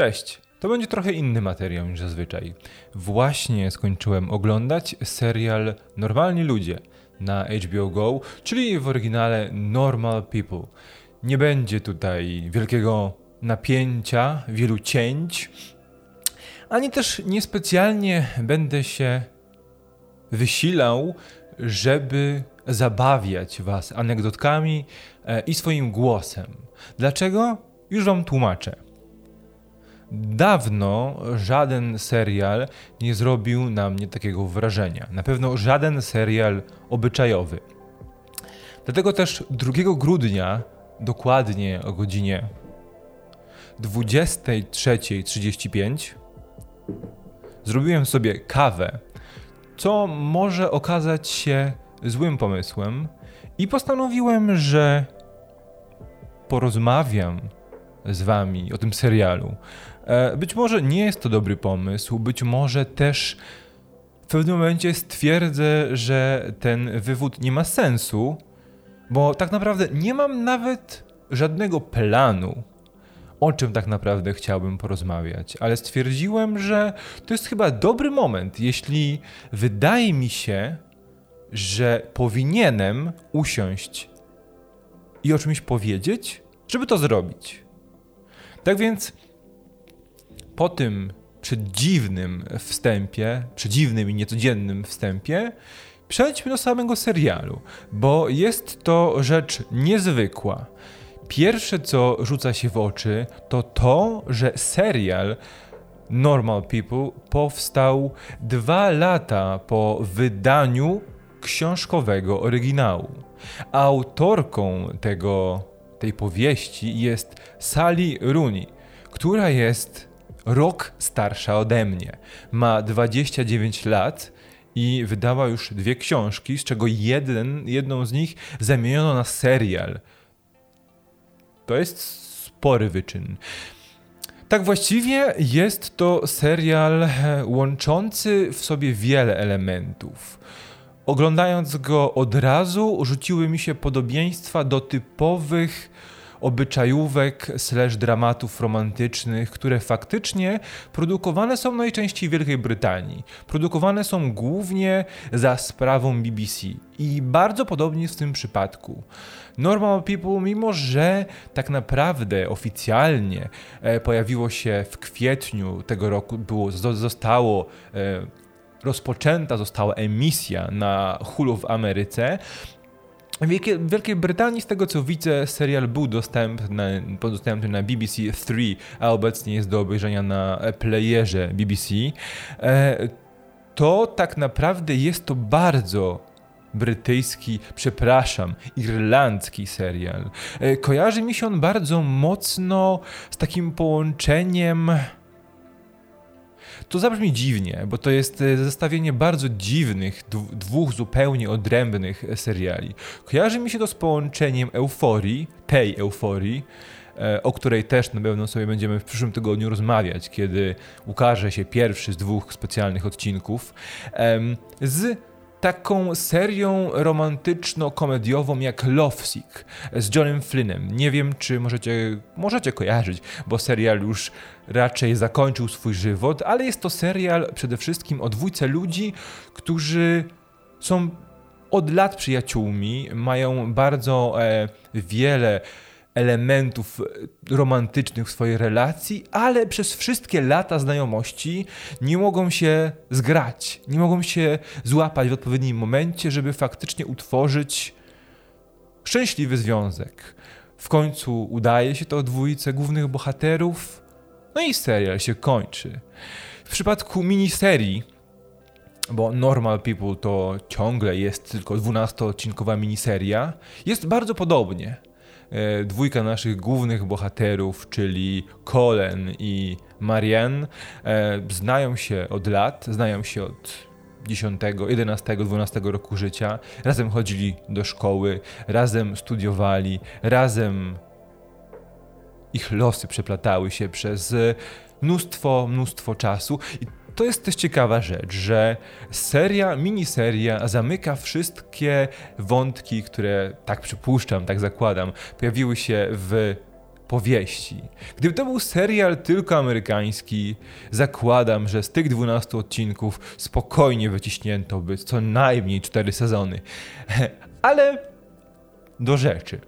Cześć! To będzie trochę inny materiał niż zazwyczaj. Właśnie skończyłem oglądać serial Normalni Ludzie na HBO Go, czyli w oryginale Normal People. Nie będzie tutaj wielkiego napięcia, wielu cięć, ani też niespecjalnie będę się wysilał, żeby zabawiać Was anegdotkami e, i swoim głosem. Dlaczego? Już Wam tłumaczę. Dawno żaden serial nie zrobił na mnie takiego wrażenia. Na pewno żaden serial obyczajowy. Dlatego też 2 grudnia, dokładnie o godzinie 23.35, zrobiłem sobie kawę, co może okazać się złym pomysłem, i postanowiłem, że porozmawiam z wami o tym serialu. E, być może nie jest to dobry pomysł, być może też w pewnym momencie stwierdzę, że ten wywód nie ma sensu, bo tak naprawdę nie mam nawet żadnego planu, o czym tak naprawdę chciałbym porozmawiać, ale stwierdziłem, że to jest chyba dobry moment, jeśli wydaje mi się, że powinienem usiąść i o czymś powiedzieć, żeby to zrobić. Tak więc po tym przedziwnym wstępie, przedziwnym i niecodziennym wstępie, przejdźmy do samego serialu, bo jest to rzecz niezwykła. Pierwsze, co rzuca się w oczy, to to, że serial Normal People powstał dwa lata po wydaniu książkowego oryginału. Autorką tego, tej powieści jest Sally Rooney, która jest rok starsza ode mnie. Ma 29 lat i wydała już dwie książki, z czego jeden, jedną z nich zamieniono na serial. To jest spory wyczyn. Tak właściwie jest to serial łączący w sobie wiele elementów. Oglądając go od razu, rzuciły mi się podobieństwa do typowych obyczajówek slash dramatów romantycznych, które faktycznie produkowane są najczęściej w Wielkiej Brytanii. Produkowane są głównie za sprawą BBC i bardzo podobnie jest w tym przypadku. Normal People, mimo że tak naprawdę oficjalnie e, pojawiło się w kwietniu tego roku, było, zostało e, rozpoczęta została emisja na Hulu w Ameryce, w Wielkiej Brytanii, z tego co widzę, serial był dostępny, dostępny na BBC 3, a obecnie jest do obejrzenia na playerze BBC. E, to tak naprawdę jest to bardzo brytyjski, przepraszam, irlandzki serial. E, kojarzy mi się on bardzo mocno z takim połączeniem to zabrzmi dziwnie, bo to jest e, zestawienie bardzo dziwnych, dwóch zupełnie odrębnych seriali. Kojarzy mi się to z połączeniem euforii, tej euforii, e, o której też na pewno sobie będziemy w przyszłym tygodniu rozmawiać, kiedy ukaże się pierwszy z dwóch specjalnych odcinków, z taką serią romantyczno-komediową jak Lovesick z Johnem Flynnem. Nie wiem, czy możecie, możecie kojarzyć, bo serial już raczej zakończył swój żywot, ale jest to serial przede wszystkim o dwójce ludzi, którzy są od lat przyjaciółmi, mają bardzo e, wiele elementów e, romantycznych w swojej relacji, ale przez wszystkie lata znajomości nie mogą się zgrać, nie mogą się złapać w odpowiednim momencie, żeby faktycznie utworzyć szczęśliwy związek. W końcu udaje się to dwójce głównych bohaterów, no i serial się kończy. W przypadku miniserii, bo Normal People to ciągle jest tylko 12-odcinkowa miniseria, jest bardzo podobnie. E, dwójka naszych głównych bohaterów, czyli Colin i Marianne, e, znają się od lat, znają się od 10, 11, 12 roku życia. Razem chodzili do szkoły, razem studiowali, razem ich losy przeplatały się przez mnóstwo, mnóstwo czasu. I to jest też ciekawa rzecz, że seria, miniseria zamyka wszystkie wątki, które, tak przypuszczam, tak zakładam, pojawiły się w powieści. Gdyby to był serial tylko amerykański, zakładam, że z tych 12 odcinków spokojnie wyciśnięto by co najmniej 4 sezony. Ale do rzeczy.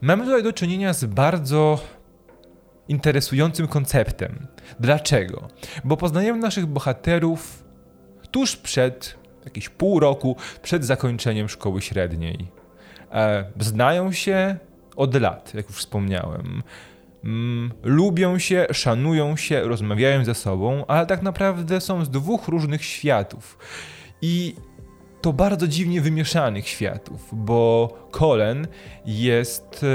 Mamy tutaj do czynienia z bardzo interesującym konceptem. Dlaczego? Bo poznajemy naszych bohaterów tuż przed, jakieś pół roku przed zakończeniem szkoły średniej. E, znają się od lat, jak już wspomniałem. Mm, lubią się, szanują się, rozmawiają ze sobą, ale tak naprawdę są z dwóch różnych światów. I to bardzo dziwnie wymieszanych światów, bo Colin jest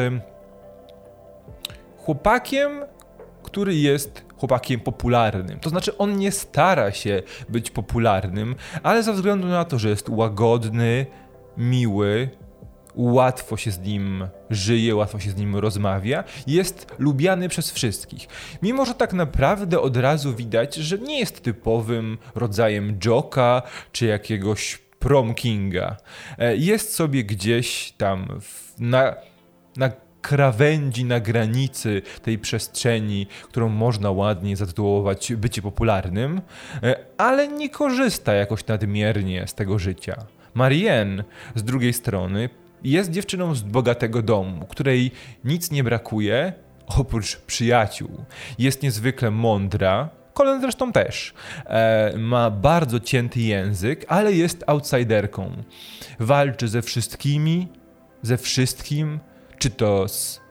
chłopakiem, który jest chłopakiem popularnym. To znaczy, on nie stara się być popularnym, ale ze względu na to, że jest łagodny, miły, łatwo się z nim żyje, łatwo się z nim rozmawia, jest lubiany przez wszystkich. Mimo, że tak naprawdę od razu widać, że nie jest typowym rodzajem Joka czy jakiegoś prom kinga. E, jest sobie gdzieś tam na, na krawędzi, na granicy tej przestrzeni, którą można ładnie zatytułować bycie popularnym, e, ale nie korzysta jakoś nadmiernie z tego życia. Marianne z drugiej strony jest dziewczyną z bogatego domu, której nic nie brakuje oprócz przyjaciół. Jest niezwykle mądra, Colin zresztą też. E, ma bardzo cięty język, ale jest outsiderką. Walczy ze wszystkimi, ze wszystkim, czy to z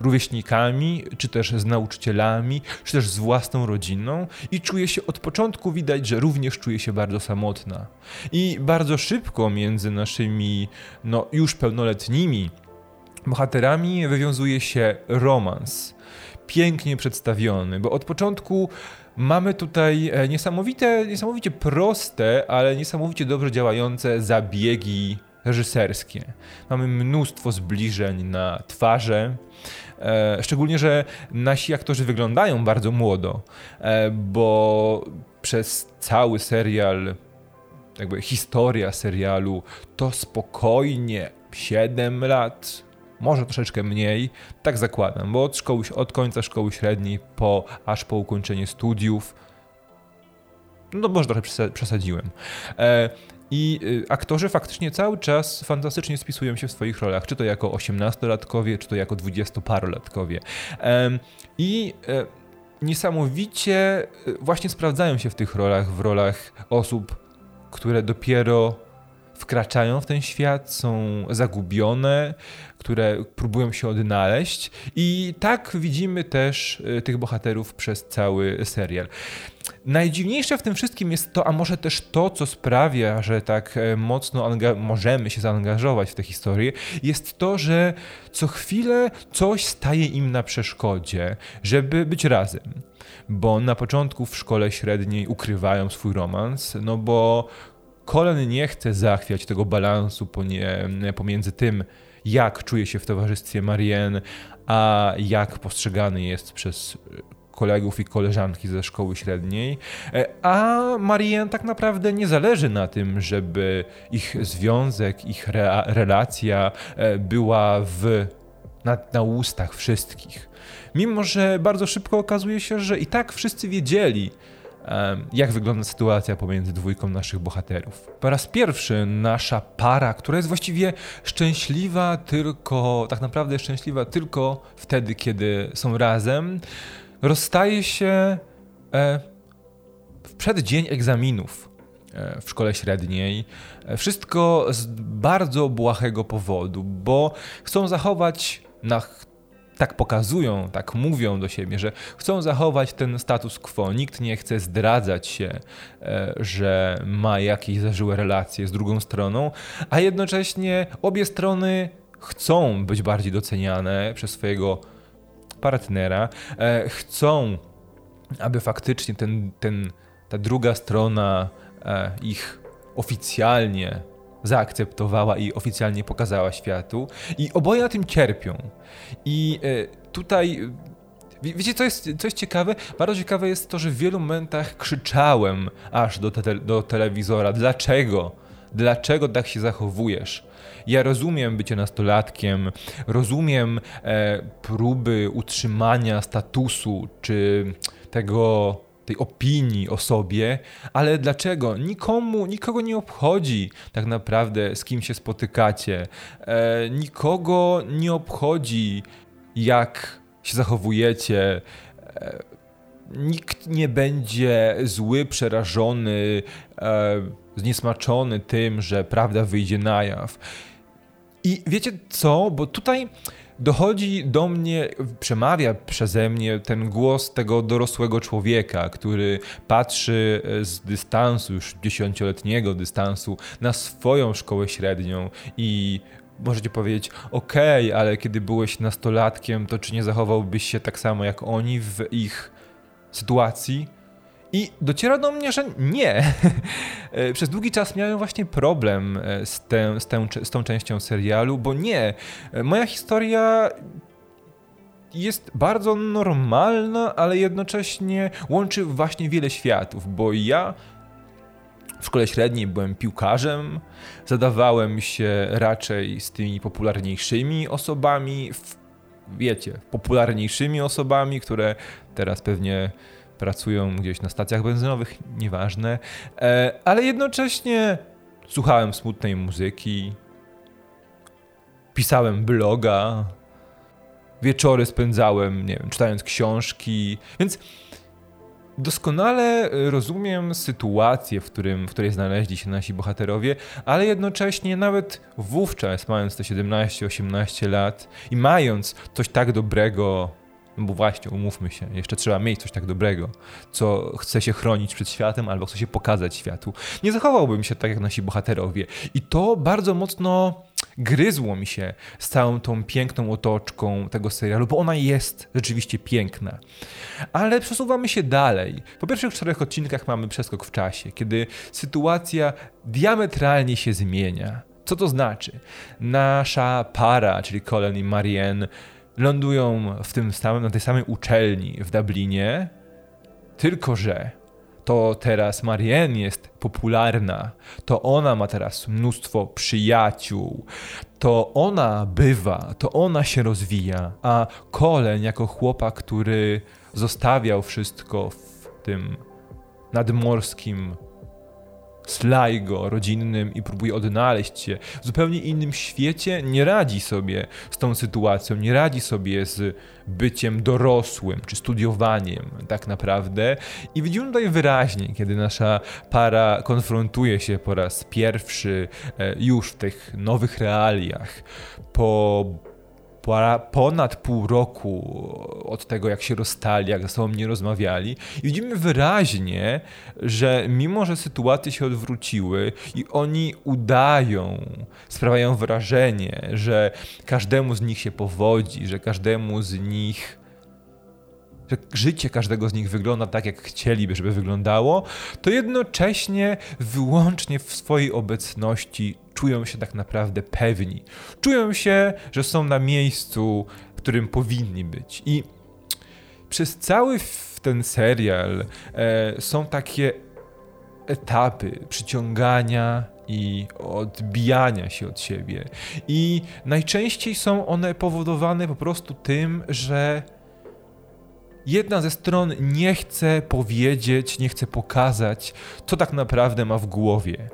rówieśnikami, czy też z nauczycielami, czy też z własną rodziną i czuje się od początku widać, że również czuje się bardzo samotna. I bardzo szybko między naszymi no, już pełnoletnimi bohaterami wywiązuje się romans. Pięknie przedstawiony, bo od początku mamy tutaj e, niesamowite, niesamowicie proste, ale niesamowicie dobrze działające zabiegi reżyserskie. Mamy mnóstwo zbliżeń na twarze, e, szczególnie, że nasi aktorzy wyglądają bardzo młodo, e, bo przez cały serial, jakby historia serialu to spokojnie 7 lat, może troszeczkę mniej, tak zakładam, bo od, szkoły, od końca szkoły średniej po, aż po ukończenie studiów, no może trochę przesadziłem. E, i y, aktorzy faktycznie cały czas fantastycznie spisują się w swoich rolach, czy to jako 18-latkowie, czy to jako 20-parolatkowie. I e, niesamowicie y, właśnie sprawdzają się w tych rolach, w rolach osób, które dopiero wkraczają w ten świat, są zagubione, które próbują się odnaleźć. I tak widzimy też y, tych bohaterów przez cały serial. Najdziwniejsze w tym wszystkim jest to, a może też to, co sprawia, że tak e, mocno możemy się zaangażować w tę historię, jest to, że co chwilę coś staje im na przeszkodzie, żeby być razem. Bo na początku w szkole średniej ukrywają swój romans, no bo Colin nie chce zachwiać tego balansu pomiędzy tym, jak czuje się w towarzystwie Marianne, a jak postrzegany jest przez kolegów i koleżanki ze szkoły średniej, e, a Marianne tak naprawdę nie zależy na tym, żeby ich związek, ich re relacja e, była w, na, na ustach wszystkich. Mimo, że bardzo szybko okazuje się, że i tak wszyscy wiedzieli, jak wygląda sytuacja pomiędzy dwójką naszych bohaterów. Po raz pierwszy nasza para, która jest właściwie szczęśliwa tylko, tak naprawdę szczęśliwa tylko wtedy, kiedy są razem, rozstaje się e, w przeddzień egzaminów e, w szkole średniej. E, wszystko z bardzo błahego powodu, bo chcą zachować na tak pokazują, tak mówią do siebie, że chcą zachować ten status quo. Nikt nie chce zdradzać się, że ma jakieś zażyłe relacje z drugą stroną, a jednocześnie obie strony chcą być bardziej doceniane przez swojego partnera, e, chcą, aby faktycznie ten, ten, ta druga strona e, ich oficjalnie zaakceptowała i oficjalnie pokazała światu. I oboje na tym cierpią. I e, tutaj Wiecie, co jest, co jest ciekawe? Bardzo ciekawe jest to, że w wielu momentach krzyczałem aż do, te, do telewizora: Dlaczego? Dlaczego tak się zachowujesz? Ja rozumiem bycie nastolatkiem, rozumiem e, próby utrzymania statusu czy tego tej opinii o sobie, ale dlaczego? Nikomu, nikogo nie obchodzi tak naprawdę, z kim się spotykacie. E, nikogo nie obchodzi, jak się zachowujecie. E, nikt nie będzie zły, przerażony, e, zniesmaczony tym, że prawda wyjdzie na jaw. I wiecie co? Bo tutaj dochodzi do mnie, przemawia przeze mnie ten głos tego dorosłego człowieka, który patrzy e, z dystansu, już dziesięcioletniego dystansu, na swoją szkołę średnią i możecie powiedzieć, okej, okay, ale kiedy byłeś nastolatkiem, to czy nie zachowałbyś się tak samo jak oni w ich sytuacji? I dociera do mnie, że nie. Przez długi czas miałem właśnie problem e, z, tę, z, tę, z tą częścią serialu, bo nie. E, moja historia jest bardzo normalna, ale jednocześnie łączy właśnie wiele światów, bo ja w szkole średniej byłem piłkarzem, zadawałem się raczej z tymi popularniejszymi osobami, w, wiecie, popularniejszymi osobami, które teraz pewnie pracują gdzieś na stacjach benzynowych, nieważne, e, ale jednocześnie słuchałem smutnej muzyki, pisałem bloga, wieczory spędzałem, nie wiem, czytając książki, więc doskonale rozumiem sytuację, w, którym, w której znaleźli się nasi bohaterowie, ale jednocześnie nawet wówczas, mając te 17-18 lat i mając coś tak dobrego bo właśnie, umówmy się, jeszcze trzeba mieć coś tak dobrego, co chce się chronić przed światem albo chce się pokazać światu. Nie zachowałbym się tak jak nasi bohaterowie. I to bardzo mocno gryzło mi się z całą tą piękną otoczką tego serialu, bo ona jest rzeczywiście piękna. Ale przesuwamy się dalej. Po pierwszych czterech odcinkach mamy przeskok w czasie, kiedy sytuacja diametralnie się zmienia. Co to znaczy? Nasza para, czyli Colin i Marianne, lądują w tym samym, na tej samej uczelni w Dublinie, tylko że to teraz Marianne jest popularna, to ona ma teraz mnóstwo przyjaciół, to ona bywa, to ona się rozwija, a Kolen jako chłopak, który zostawiał wszystko w tym nadmorskim Sligo rodzinnym i próbuje odnaleźć się w zupełnie innym świecie, nie radzi sobie z tą sytuacją, nie radzi sobie z byciem dorosłym czy studiowaniem tak naprawdę. I widzimy tutaj wyraźnie, kiedy nasza para konfrontuje się po raz pierwszy e, już w tych nowych realiach, po ponad pół roku od tego, jak się rozstali, jak ze sobą nie rozmawiali, i widzimy wyraźnie, że mimo, że sytuacje się odwróciły i oni udają, sprawiają wrażenie, że każdemu z nich się powodzi, że każdemu z nich że życie każdego z nich wygląda tak, jak chcieliby, żeby wyglądało, to jednocześnie wyłącznie w swojej obecności czują się tak naprawdę pewni. Czują się, że są na miejscu, w którym powinni być. I przez cały ten serial e, są takie etapy przyciągania i odbijania się od siebie. I najczęściej są one powodowane po prostu tym, że jedna ze stron nie chce powiedzieć, nie chce pokazać, co tak naprawdę ma w głowie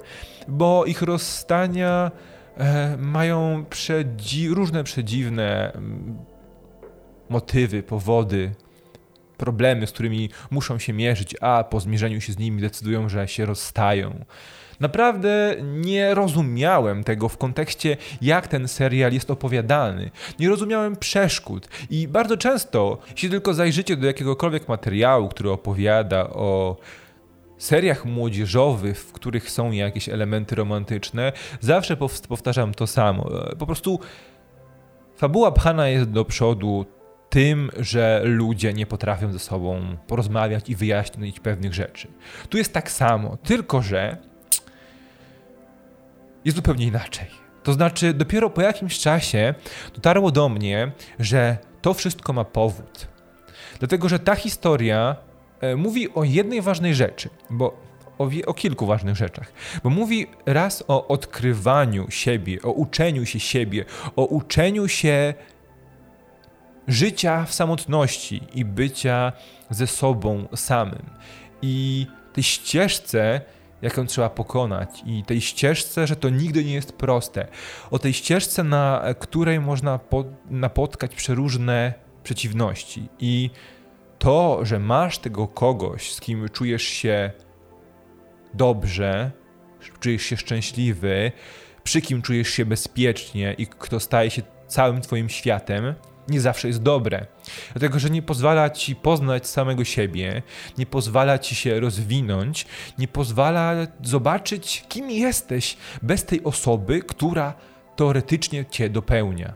bo ich rozstania e, mają przedzi różne przedziwne mm, motywy, powody, problemy, z którymi muszą się mierzyć, a po zmierzeniu się z nimi decydują, że się rozstają. Naprawdę nie rozumiałem tego w kontekście, jak ten serial jest opowiadany. Nie rozumiałem przeszkód i bardzo często, jeśli tylko zajrzycie do jakiegokolwiek materiału, który opowiada o seriach młodzieżowych, w których są jakieś elementy romantyczne, zawsze powtarzam to samo. Po prostu fabuła pchana jest do przodu tym, że ludzie nie potrafią ze sobą porozmawiać i wyjaśnić pewnych rzeczy. Tu jest tak samo, tylko że jest zupełnie inaczej. To znaczy, dopiero po jakimś czasie dotarło do mnie, że to wszystko ma powód. Dlatego, że ta historia E, mówi o jednej ważnej rzeczy, bo o, o kilku ważnych rzeczach. Bo mówi raz o odkrywaniu siebie, o uczeniu się siebie, o uczeniu się życia w samotności i bycia ze sobą samym. I tej ścieżce, jaką trzeba pokonać, i tej ścieżce, że to nigdy nie jest proste. O tej ścieżce, na której można po, napotkać przeróżne przeciwności. I to, że masz tego kogoś, z kim czujesz się dobrze, czujesz się szczęśliwy, przy kim czujesz się bezpiecznie i kto staje się całym Twoim światem, nie zawsze jest dobre. Dlatego, że nie pozwala ci poznać samego siebie, nie pozwala ci się rozwinąć, nie pozwala zobaczyć, kim jesteś bez tej osoby, która teoretycznie cię dopełnia.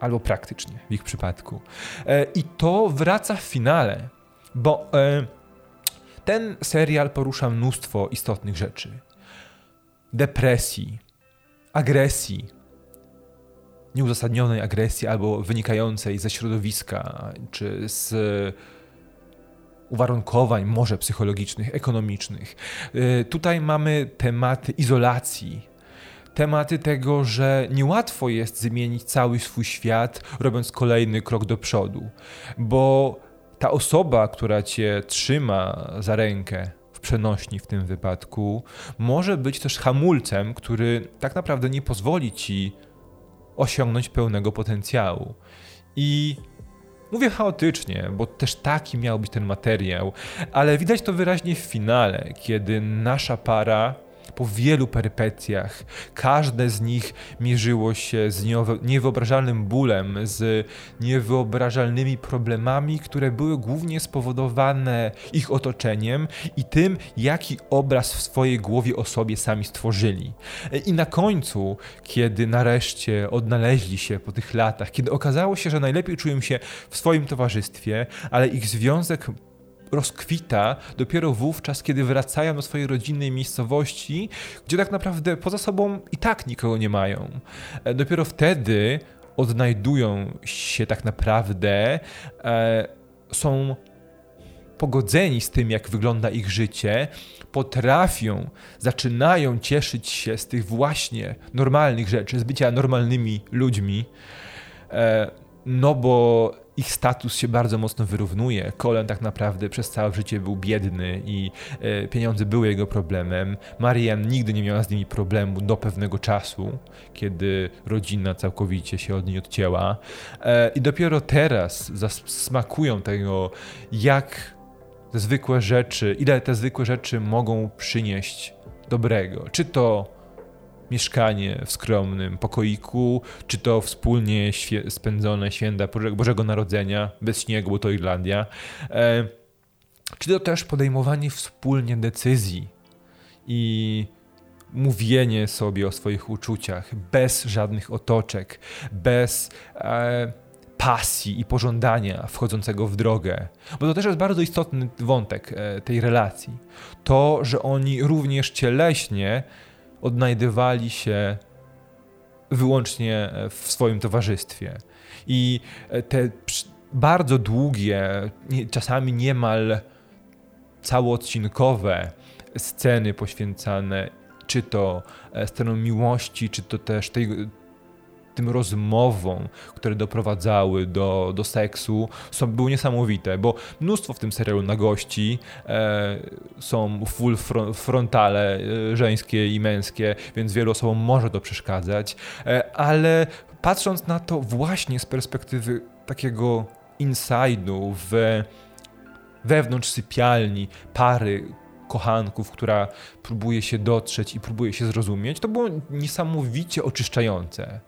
Albo praktycznie w ich przypadku. E, I to wraca w finale, bo e, ten serial porusza mnóstwo istotnych rzeczy: depresji, agresji, nieuzasadnionej agresji albo wynikającej ze środowiska czy z uwarunkowań, może psychologicznych, ekonomicznych. Y, tutaj mamy tematy izolacji, tematy tego, że niełatwo jest zmienić cały swój świat, robiąc kolejny krok do przodu, bo ta osoba, która cię trzyma za rękę, w przenośni w tym wypadku, może być też hamulcem, który tak naprawdę nie pozwoli ci osiągnąć pełnego potencjału. I Mówię chaotycznie, bo też taki miał być ten materiał, ale widać to wyraźnie w finale, kiedy nasza para po wielu perypetiach. Każde z nich mierzyło się z niewyobrażalnym bólem, z niewyobrażalnymi problemami, które były głównie spowodowane ich otoczeniem i tym, jaki obraz w swojej głowie o sobie sami stworzyli. I na końcu, kiedy nareszcie odnaleźli się po tych latach, kiedy okazało się, że najlepiej czują się w swoim towarzystwie, ale ich związek rozkwita dopiero wówczas, kiedy wracają do swojej rodzinnej miejscowości, gdzie tak naprawdę poza sobą i tak nikogo nie mają. E, dopiero wtedy odnajdują się tak naprawdę, e, są pogodzeni z tym, jak wygląda ich życie, potrafią, zaczynają cieszyć się z tych właśnie normalnych rzeczy, z bycia normalnymi ludźmi, e, no bo ich status się bardzo mocno wyrównuje. Colin tak naprawdę przez całe życie był biedny i e, pieniądze były jego problemem. Marianne nigdy nie miała z nimi problemu do pewnego czasu, kiedy rodzina całkowicie się od niej odcięła. E, I dopiero teraz smakują tego, jak te zwykłe rzeczy, ile te zwykłe rzeczy mogą przynieść dobrego. Czy to mieszkanie w skromnym pokoiku, czy to wspólnie świe spędzone święta Bożego Narodzenia, bez śniegu, bo to Irlandia, e, czy to też podejmowanie wspólnie decyzji i mówienie sobie o swoich uczuciach bez żadnych otoczek, bez e, pasji i pożądania wchodzącego w drogę. Bo to też jest bardzo istotny wątek e, tej relacji. To, że oni również cieleśnie odnajdywali się wyłącznie e, w swoim towarzystwie. I e, te bardzo długie, czasami niemal całoodcinkowe sceny poświęcane czy to e, sceną miłości, czy to też tej, tym rozmowom, które doprowadzały do, do seksu, są, były niesamowite, bo mnóstwo w tym serialu na gości e, są full frontale e, żeńskie i męskie, więc wielu osobom może to przeszkadzać, e, ale patrząc na to właśnie z perspektywy takiego inside'u w wewnątrz sypialni pary, kochanków, która próbuje się dotrzeć i próbuje się zrozumieć, to było niesamowicie oczyszczające.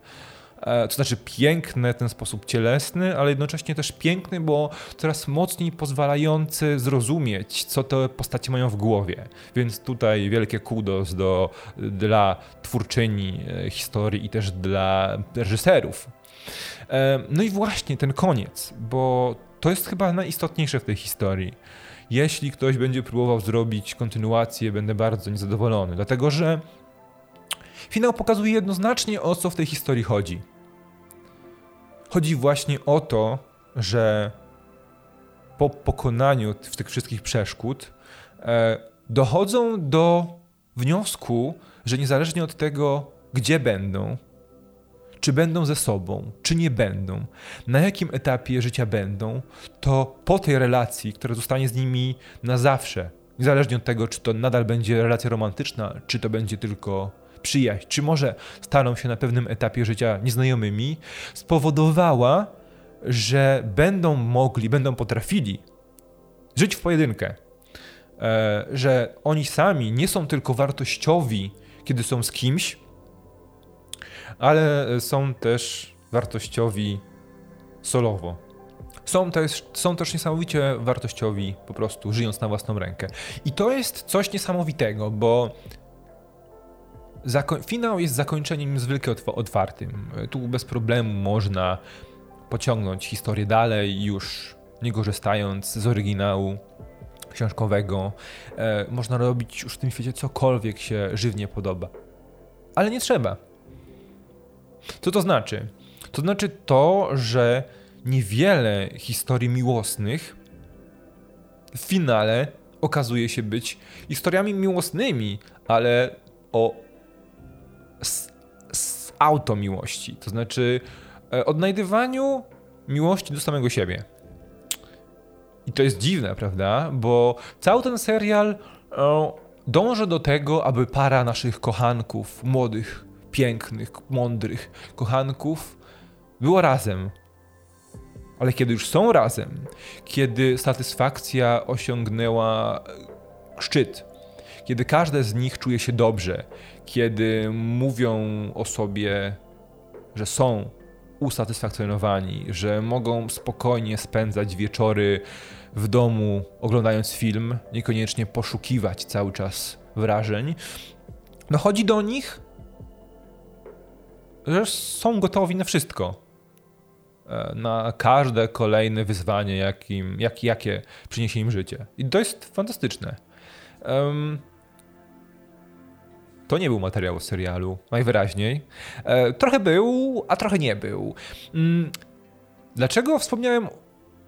E, to znaczy piękne, ten sposób cielesny, ale jednocześnie też piękny, bo coraz mocniej pozwalający zrozumieć, co te postacie mają w głowie. Więc tutaj wielkie kudos do, dla twórczyni e, historii i też dla reżyserów. E, no i właśnie ten koniec, bo to jest chyba najistotniejsze w tej historii. Jeśli ktoś będzie próbował zrobić kontynuację, będę bardzo niezadowolony, dlatego że finał pokazuje jednoznacznie o co w tej historii chodzi. Chodzi właśnie o to, że po pokonaniu tych wszystkich przeszkód e, dochodzą do wniosku, że niezależnie od tego, gdzie będą, czy będą ze sobą, czy nie będą, na jakim etapie życia będą, to po tej relacji, która zostanie z nimi na zawsze, niezależnie od tego, czy to nadal będzie relacja romantyczna, czy to będzie tylko przyjaźń, czy może staną się na pewnym etapie życia nieznajomymi, spowodowała, że będą mogli, będą potrafili żyć w pojedynkę. E, że oni sami nie są tylko wartościowi, kiedy są z kimś, ale są też wartościowi solowo. Są też, są też niesamowicie wartościowi po prostu, żyjąc na własną rękę. I to jest coś niesamowitego, bo finał jest zakończeniem niezwykle otwartym. Tu bez problemu można pociągnąć historię dalej, już nie korzystając z oryginału książkowego. E, można robić już w tym świecie cokolwiek się żywnie podoba. Ale nie trzeba. Co to znaczy? To znaczy to, że niewiele historii miłosnych w finale okazuje się być historiami miłosnymi, ale o z, z automiłości. To znaczy e, odnajdywaniu miłości do samego siebie. I to jest dziwne, prawda? Bo cały ten serial e, dąży do tego, aby para naszych kochanków, młodych, pięknych, mądrych kochanków było razem. Ale kiedy już są razem, kiedy satysfakcja osiągnęła szczyt, kiedy każde z nich czuje się dobrze, kiedy mówią o sobie, że są usatysfakcjonowani, że mogą spokojnie spędzać wieczory w domu oglądając film, niekoniecznie poszukiwać cały czas wrażeń. No chodzi do nich, że są gotowi na wszystko. E, na każde kolejne wyzwanie, jakim, jak, jakie przyniesie im życie. I to jest fantastyczne. Um, to nie był materiał z serialu, najwyraźniej. E, trochę był, a trochę nie był. Mm, dlaczego wspomniałem?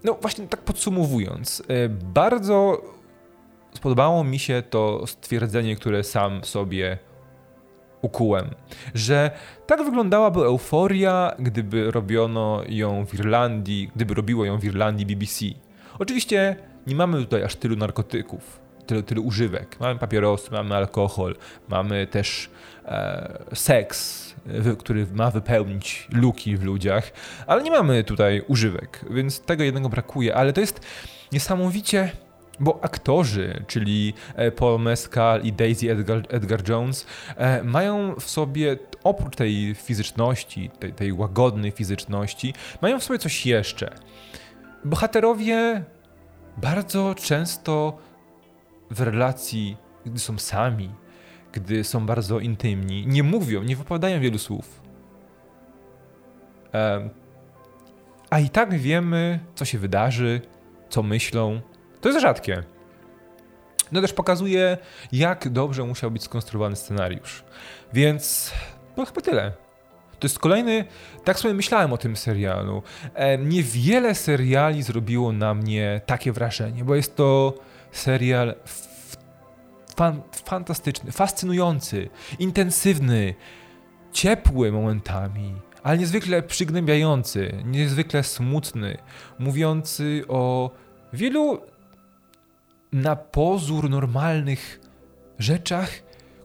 No właśnie tak podsumowując, e, bardzo spodobało mi się to stwierdzenie, które sam sobie ukułem, że tak wyglądałaby euforia, gdyby robiono ją w Irlandii, gdyby robiło ją w Irlandii BBC. Oczywiście nie mamy tutaj aż tylu narkotyków, tylu, tylu używek. Mamy papierosy, mamy alkohol, mamy też e, seks, który ma wypełnić luki w ludziach, ale nie mamy tutaj używek, więc tego jednego brakuje, ale to jest niesamowicie bo aktorzy, czyli e, Paul Mescal i Daisy Edgar, Edgar Jones, e, mają w sobie, oprócz tej fizyczności, tej, tej łagodnej fizyczności, mają w sobie coś jeszcze. Bohaterowie bardzo często w relacji, gdy są sami, gdy są bardzo intymni, nie mówią, nie wypowiadają wielu słów. A i tak wiemy, co się wydarzy, co myślą. To jest rzadkie. No też pokazuje, jak dobrze musiał być skonstruowany scenariusz. Więc no chyba tyle. To jest kolejny, tak sobie myślałem o tym serialu. Niewiele seriali zrobiło na mnie takie wrażenie, bo jest to serial fan, fantastyczny, fascynujący, intensywny, ciepły momentami, ale niezwykle przygnębiający, niezwykle smutny, mówiący o wielu na pozór normalnych rzeczach,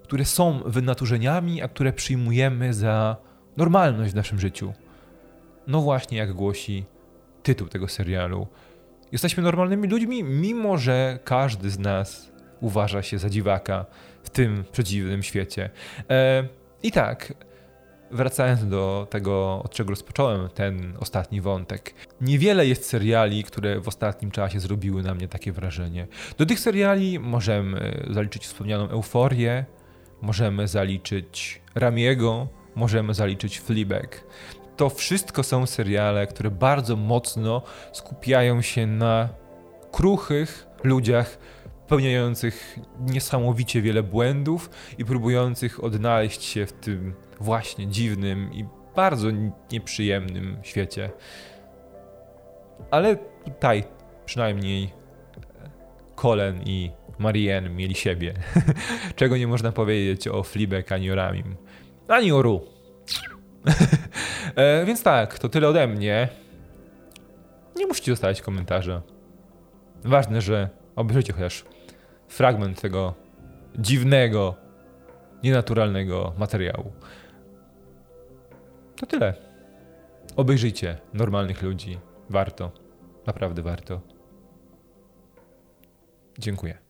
które są wynaturzeniami, a które przyjmujemy za normalność w naszym życiu. No właśnie, jak głosi tytuł tego serialu. Jesteśmy normalnymi ludźmi, mimo że każdy z nas uważa się za dziwaka w tym przedziwnym świecie. E, I tak, wracając do tego, od czego rozpocząłem ten ostatni wątek. Niewiele jest seriali, które w ostatnim czasie zrobiły na mnie takie wrażenie. Do tych seriali możemy zaliczyć wspomnianą Euforię, możemy zaliczyć Ramiego, możemy zaliczyć Fleabag. To wszystko są seriale, które bardzo mocno skupiają się na kruchych ludziach, popełniających niesamowicie wiele błędów i próbujących odnaleźć się w tym właśnie dziwnym i bardzo nieprzyjemnym świecie. Ale tutaj przynajmniej Colin i Marianne mieli siebie. Czego nie można powiedzieć o Fleabag ani o Ramim. Ani o. e, więc tak, to tyle ode mnie. Nie musicie zostawiać komentarza. Ważne, że obejrzycie chociaż fragment tego dziwnego, nienaturalnego materiału. To tyle. Obejrzyjcie normalnych ludzi. Warto. Naprawdę warto. Dziękuję.